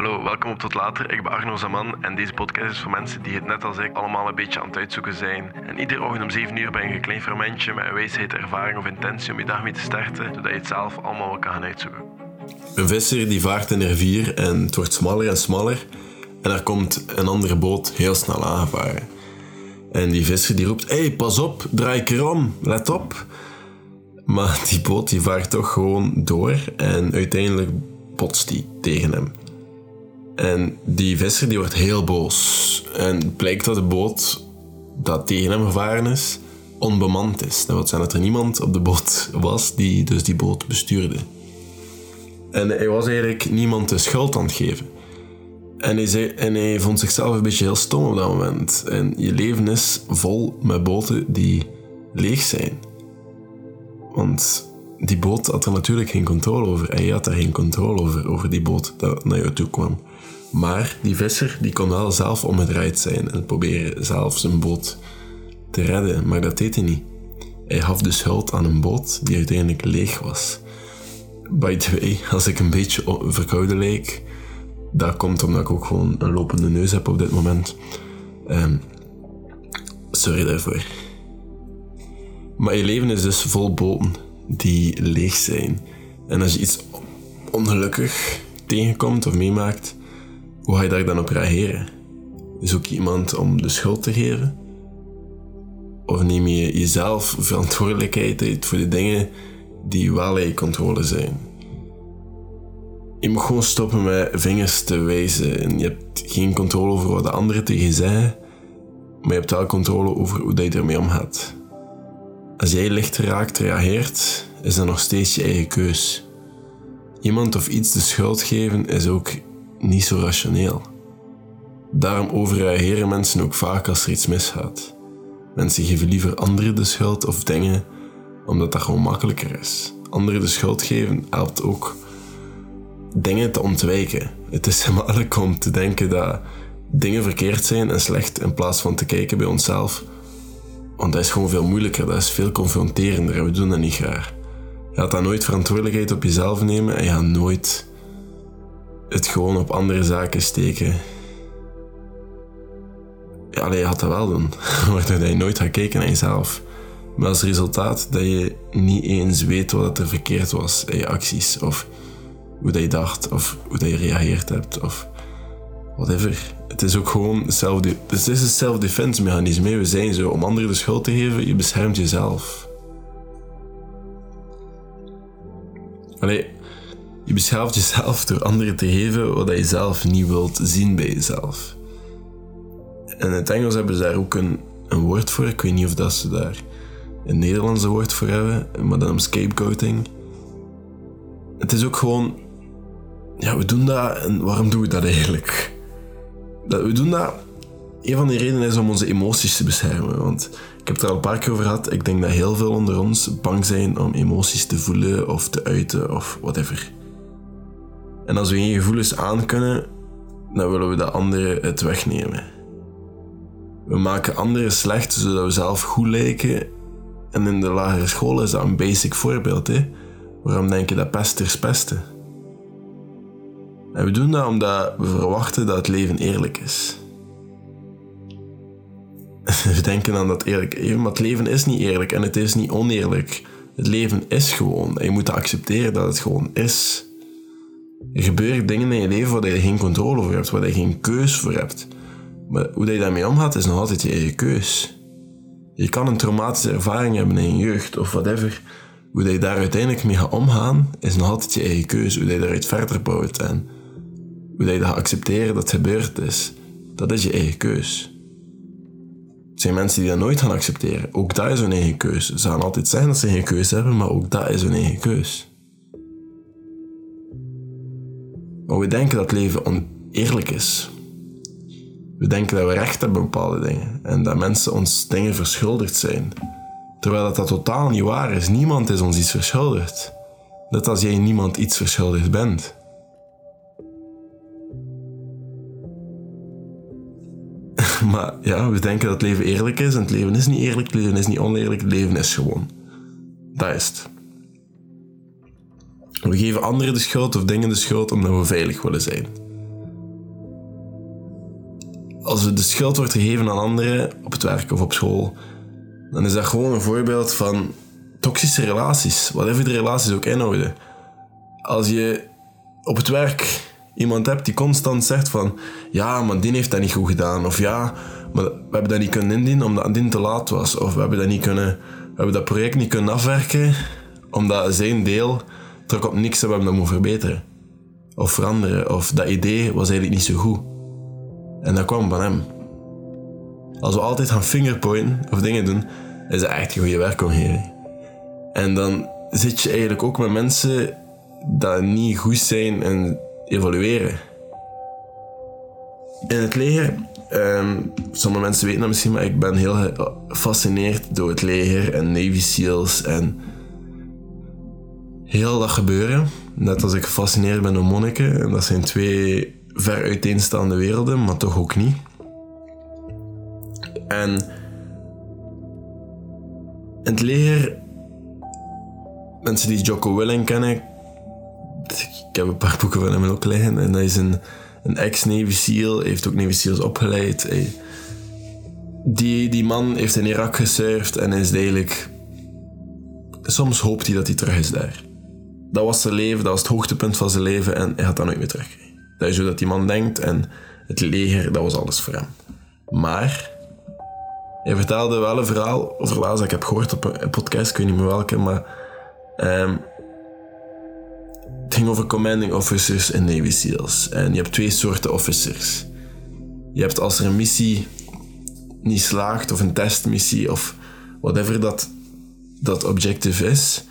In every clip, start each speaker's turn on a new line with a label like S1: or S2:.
S1: Hallo, welkom op Tot Later. Ik ben Arno Zaman en deze podcast is voor mensen die het net als ik allemaal een beetje aan het uitzoeken zijn. En iedere ochtend om 7 uur ben je een klein fermentje met een wijsheid, ervaring of intentie om je dag mee te starten, zodat je het zelf allemaal wel kan gaan uitzoeken.
S2: Een visser die vaart in de rivier en het wordt smaller en smaller. En er komt een andere boot heel snel aangevaren. En die visser die roept, hey, pas op, draai keer om, let op. Maar die boot die vaart toch gewoon door en uiteindelijk botst die tegen hem. En die visser die wordt heel boos. En blijkt dat de boot dat tegen hem gevaren is, onbemand is. Dat wil zeggen dat er niemand op de boot was die dus die boot bestuurde. En hij was eigenlijk niemand de schuld aan het geven. En hij, zei, en hij vond zichzelf een beetje heel stom op dat moment. En je leven is vol met boten die leeg zijn. Want die boot had er natuurlijk geen controle over. En had daar geen controle over, over die boot dat naar jou toe kwam. Maar die visser die kon wel zelf omgedraaid zijn en proberen zelf zijn boot te redden. Maar dat deed hij niet. Hij gaf de schuld aan een boot die uiteindelijk leeg was. By the way, als ik een beetje verkouden lijk, dat komt omdat ik ook gewoon een lopende neus heb op dit moment. Ehm, sorry daarvoor. Maar je leven is dus vol boten die leeg zijn. En als je iets ongelukkig tegenkomt of meemaakt, hoe ga je daar dan op reageren? Zoek je iemand om de schuld te geven? Of neem je jezelf verantwoordelijkheid uit voor de dingen die wel in je controle zijn? Je moet gewoon stoppen met vingers te wijzen. En je hebt geen controle over wat de anderen tegen je zeggen, maar je hebt wel controle over hoe je ermee omgaat. Als jij licht raakt reageert, is dat nog steeds je eigen keus. Iemand of iets de schuld geven is ook niet zo rationeel. Daarom overreageren mensen ook vaak als er iets misgaat. Mensen geven liever anderen de schuld of dingen omdat dat gewoon makkelijker is. Anderen de schuld geven helpt ook dingen te ontwijken. Het is gemakkelijk om te denken dat dingen verkeerd zijn en slecht in plaats van te kijken bij onszelf. Want dat is gewoon veel moeilijker, dat is veel confronterender en we doen dat niet graag. Je gaat dan nooit verantwoordelijkheid op jezelf nemen en je gaat nooit het gewoon op andere zaken steken. Ja, je gaat dat wel doen, waardoor je nooit gaat kijken naar jezelf. Maar als resultaat dat je niet eens weet wat er verkeerd was in je acties, of hoe dat je dacht, of hoe dat je reageerd hebt, of whatever. Het is ook gewoon self dus het is een self-defense mechanisme. We zijn zo, om anderen de schuld te geven, je beschermt jezelf. Allee, je beschermt jezelf door anderen te geven wat je zelf niet wilt zien bij jezelf. En in het Engels hebben ze daar ook een, een woord voor. Ik weet niet of dat ze daar een Nederlandse woord voor hebben, maar dan scapegoating. Het is ook gewoon ja, we doen dat en waarom doen we dat eigenlijk? Dat, we doen dat. Een van de redenen is om onze emoties te beschermen. Want ik heb het er al een paar keer over gehad. Ik denk dat heel veel onder ons bang zijn om emoties te voelen of te uiten of whatever. En als we geen gevoelens aankunnen, dan willen we dat anderen het wegnemen. We maken anderen slecht zodat we zelf goed lijken. En in de lagere school is dat een basic voorbeeld. Hè? Waarom denk je dat pesters pesten? En we doen dat omdat we verwachten dat het leven eerlijk is. We denken dan dat eerlijk is, maar het leven is niet eerlijk en het is niet oneerlijk. Het leven is gewoon. En je moet accepteren dat het gewoon is. Er gebeuren dingen in je leven waar je geen controle over hebt, waar je geen keus voor hebt. Maar hoe je daarmee omgaat is nog altijd je eigen keus. Je kan een traumatische ervaring hebben in je jeugd of whatever. Hoe je daar uiteindelijk mee gaat omgaan is nog altijd je eigen keus. Hoe je daaruit verder bouwt en hoe je dat accepteren dat het gebeurd is, dat is je eigen keus. Er zijn mensen die dat nooit gaan accepteren. Ook dat is hun eigen keus. Ze gaan altijd zeggen dat ze geen keus hebben, maar ook dat is hun eigen keus. Maar we denken dat leven oneerlijk is. We denken dat we recht hebben op bepaalde dingen en dat mensen ons dingen verschuldigd zijn. Terwijl dat, dat totaal niet waar is. Niemand is ons iets verschuldigd. Net als jij niemand iets verschuldigd bent. Maar ja, we denken dat het leven eerlijk is en het leven is niet eerlijk, het leven is niet oneerlijk, het leven is gewoon. Dat is het. We geven anderen de schuld of dingen de schuld omdat we veilig willen zijn. als de schuld wordt gegeven aan anderen op het werk of op school, dan is dat gewoon een voorbeeld van toxische relaties, whatever de relaties ook inhouden. Als je op het werk iemand hebt die constant zegt van ja, maar die heeft dat niet goed gedaan, of ja, maar we hebben dat niet kunnen indienen omdat die te laat was, of we hebben dat niet kunnen, we hebben dat project niet kunnen afwerken omdat zijn deel trok op niks en we hebben dat moeten verbeteren. Of veranderen, of dat idee was eigenlijk niet zo goed. En dat kwam van hem. Als we altijd gaan fingerpointen of dingen doen, is dat echt een goede werkomgeving. En dan zit je eigenlijk ook met mensen dat niet goed zijn en evolueren. In het leger, um, sommige mensen weten dat misschien, maar ik ben heel gefascineerd door het leger en Navy SEALs en heel dat gebeuren. Net als ik gefascineerd ben door monniken. En dat zijn twee ver uiteenstaande werelden, maar toch ook niet. En in het leger, mensen die Jocko Willing kennen, ik heb een paar boeken van hem ook liggen. En dat is een, een ex-Navy heeft ook Navy opgeleid. Die, die man heeft in Irak gesurfd en is eigenlijk... Soms hoopt hij dat hij terug is daar dat was zijn leven, dat was het hoogtepunt van zijn leven en hij gaat dat nooit meer terug. Dat is hoe dat die man denkt en het leger, dat was alles voor hem. Maar hij vertelde wel een verhaal over laatst ik heb gehoord op een podcast, ik weet niet meer welke, maar um, over commanding officers in Navy SEALs. En je hebt twee soorten officers. Je hebt als er een missie niet slaagt, of een testmissie, of whatever dat, dat objective is,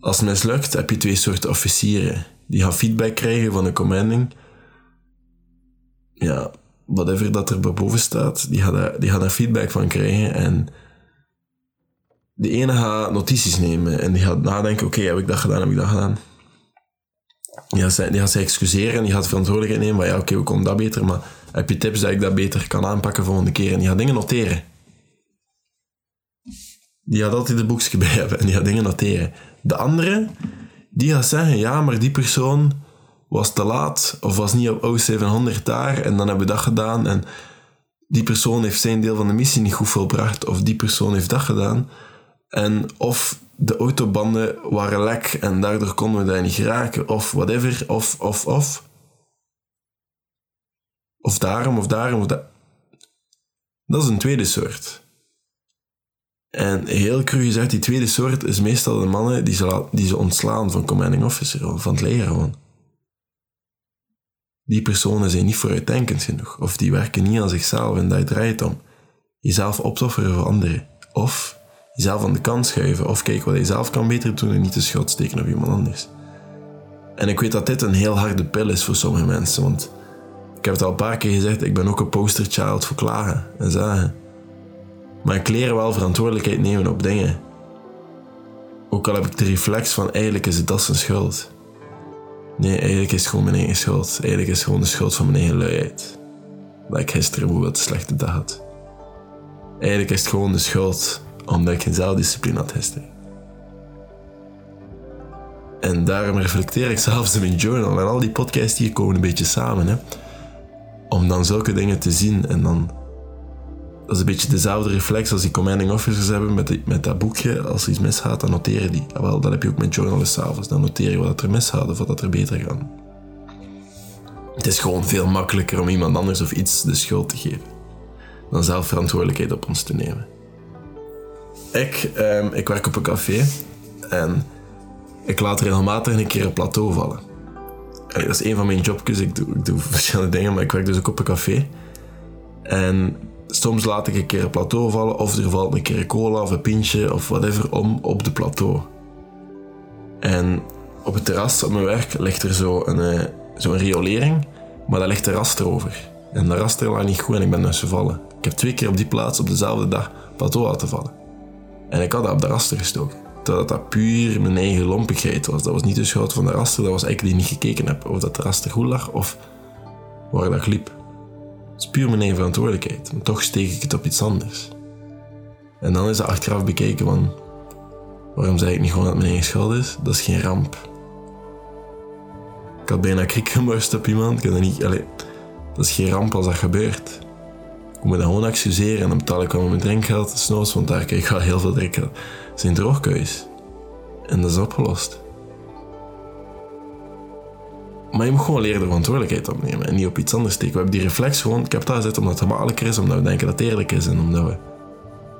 S2: als het mislukt, heb je twee soorten officieren. Die gaan feedback krijgen van de commanding. Ja, whatever dat er boven staat, die gaat daar, die feedback van krijgen. En de ene gaat notities nemen en die gaat nadenken: oké, heb ik dat gedaan, heb ik dat gedaan? Die gaat, die gaat zich excuseren en die gaat verantwoordelijkheid nemen. Maar ja, oké, we komen dat beter, maar heb je tips dat ik dat beter kan aanpakken volgende keer? En die gaat dingen noteren. Die gaat altijd een boekje bij hebben en die gaat dingen noteren. De andere, die gaat zeggen, ja, maar die persoon was te laat of was niet op O700 daar en dan hebben we dat gedaan en die persoon heeft zijn deel van de missie niet goed volbracht of die persoon heeft dat gedaan. En of de autobanden waren lek en daardoor konden we daar niet geraken of whatever, of, of, of. Of daarom, of daarom, of dat. Dat is een tweede soort. En heel cru gezegd, die tweede soort is meestal de mannen die ze, die ze ontslaan van commanding officer, van het leger gewoon. Die personen zijn niet vooruitdenkend genoeg, of die werken niet aan zichzelf en daar draait om. Jezelf opofferen voor anderen, of jezelf aan de kant schuiven, of kijken wat je zelf kan beter doen en niet de schuld steken op iemand anders. En ik weet dat dit een heel harde pil is voor sommige mensen, want ik heb het al een paar keer gezegd, ik ben ook een posterchild voor klagen en zagen. Maar ik leer wel verantwoordelijkheid nemen op dingen. Ook al heb ik de reflex van eigenlijk is het dat zijn schuld. Nee, eigenlijk is het gewoon mijn eigen schuld. Eigenlijk is het gewoon de schuld van mijn eigen luiheid. Dat ik gisteren bijvoorbeeld een slechte dag had. Eigenlijk is het gewoon de schuld omdat ik geen zelfdiscipline had. En daarom reflecteer ik zelfs in mijn journal. En al die podcasts hier komen een beetje samen. Hè? Om dan zulke dingen te zien en dan dat is een beetje dezelfde reflex als die commanding officers hebben met, met dat boekje. Als er iets misgaat, dan noteren die. Ja, wel, dat heb je ook met journalisten s'avonds. Dan noteer je wat er misgaat of wat er beter gaat. Het is gewoon veel makkelijker om iemand anders of iets de schuld te geven. Dan zelf verantwoordelijkheid op ons te nemen. Ik, ehm, ik werk op een café en ik laat regelmatig een keer een plateau vallen. dat is een van mijn jobjes. Ik doe, ik doe verschillende dingen, maar ik werk dus ook op een café. En soms laat ik een keer een plateau vallen of er valt een keer een cola of een pintje of whatever om op de plateau. En op het terras op mijn werk ligt er zo een, uh, zo een riolering, maar daar ligt een raster over. En de raster lag niet goed en ik ben dus gevallen. Ik heb twee keer op die plaats op dezelfde dag plateau laten vallen. En ik had dat op de raster gestoken. Terwijl dat puur mijn eigen lompigheid was. Dat was niet de schuld van de raster, dat was eigenlijk die niet gekeken heb of dat de raster goed lag of waar dat liep. Het is puur mijn eigen verantwoordelijkheid. Maar toch steek ik het op iets anders. En dan is het achteraf bekeken van... Waarom zei ik niet gewoon dat mijn eigen schuld is? Dat is geen ramp. Ik had bijna krik gemorst op iemand. Ik dat, niet, dat is geen ramp als dat gebeurt. Moet dat gewoon excuseren en dan betaal ik wel mijn drinkgeld, snoos, want daar krijg ik al heel veel drinkgeld. Dat zijn droogkeus. En dat is opgelost. Maar je moet gewoon leren de verantwoordelijkheid opnemen en niet op iets anders steken. We hebben die reflex gewoon, ik heb dat gezet omdat het gemakkelijker is, omdat we denken dat het eerlijk is en omdat we...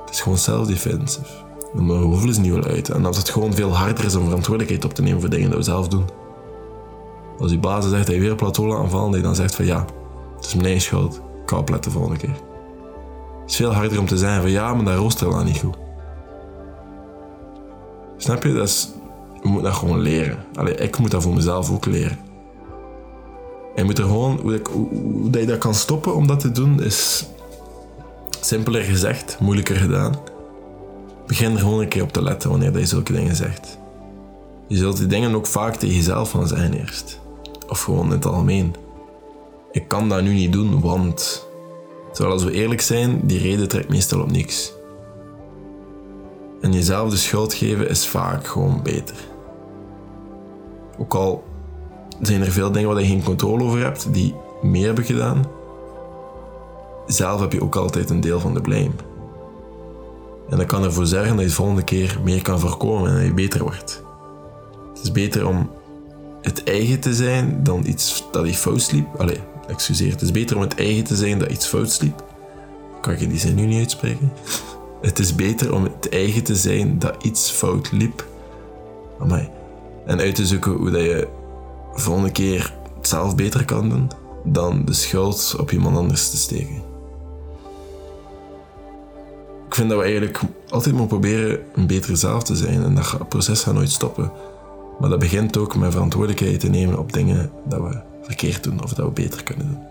S2: Het is gewoon self-defensive. We hoeven ze niet wel uit. En als het gewoon veel harder is om verantwoordelijkheid op te nemen voor dingen dat we zelf doen. Als die baas zegt dat je weer plateau aanvallen, dat je dan zegt van ja, het is mijn schuld. Ik ga opletten de volgende keer. Is veel harder om te zeggen van ja, maar dat rooster al niet goed. Snap je? Dat je moet dat gewoon leren. Allee, ik moet dat voor mezelf ook leren. En je moet er gewoon, hoe, ik, dat je dat kan stoppen om dat te doen, is simpeler gezegd, moeilijker gedaan. Begin er gewoon een keer op te letten wanneer je zulke dingen zegt. Je zult die dingen ook vaak tegen jezelf van zeggen eerst. Of gewoon in het algemeen. Ik kan dat nu niet doen, want... Terwijl als we eerlijk zijn, die reden trekt meestal op niks. En jezelf de schuld geven is vaak gewoon beter. Ook al zijn er veel dingen waar je geen controle over hebt, die meer hebben gedaan. Zelf heb je ook altijd een deel van de blame. En dat kan ervoor zorgen dat je de volgende keer meer kan voorkomen en dat je beter wordt. Het is beter om het eigen te zijn dan iets dat je fout liep. Allee, excuseer. Het is beter om het eigen te zijn dat iets fout liep. Kan je die zin nu niet uitspreken? Het is beter om het eigen te zijn dat iets fout liep. En uit te zoeken hoe dat je de volgende keer het zelf beter kan doen, dan de schuld op iemand anders te steken. Ik vind dat we eigenlijk altijd moeten proberen een betere zelf te zijn en dat proces gaat nooit stoppen. Maar dat begint ook met verantwoordelijkheid te nemen op dingen dat we verkeerd doen of dat we beter kunnen doen.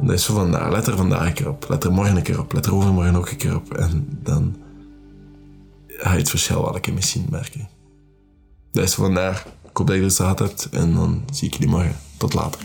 S2: En dat is zo vandaag. Let er vandaag een keer op. Let er morgen een keer op. Let er overmorgen ook een keer op. En dan ga je het verschil wel een keer misschien merken. Dat is vandaag. Ik hoop dat je er gehad hebt. En dan zie ik jullie morgen. Tot later.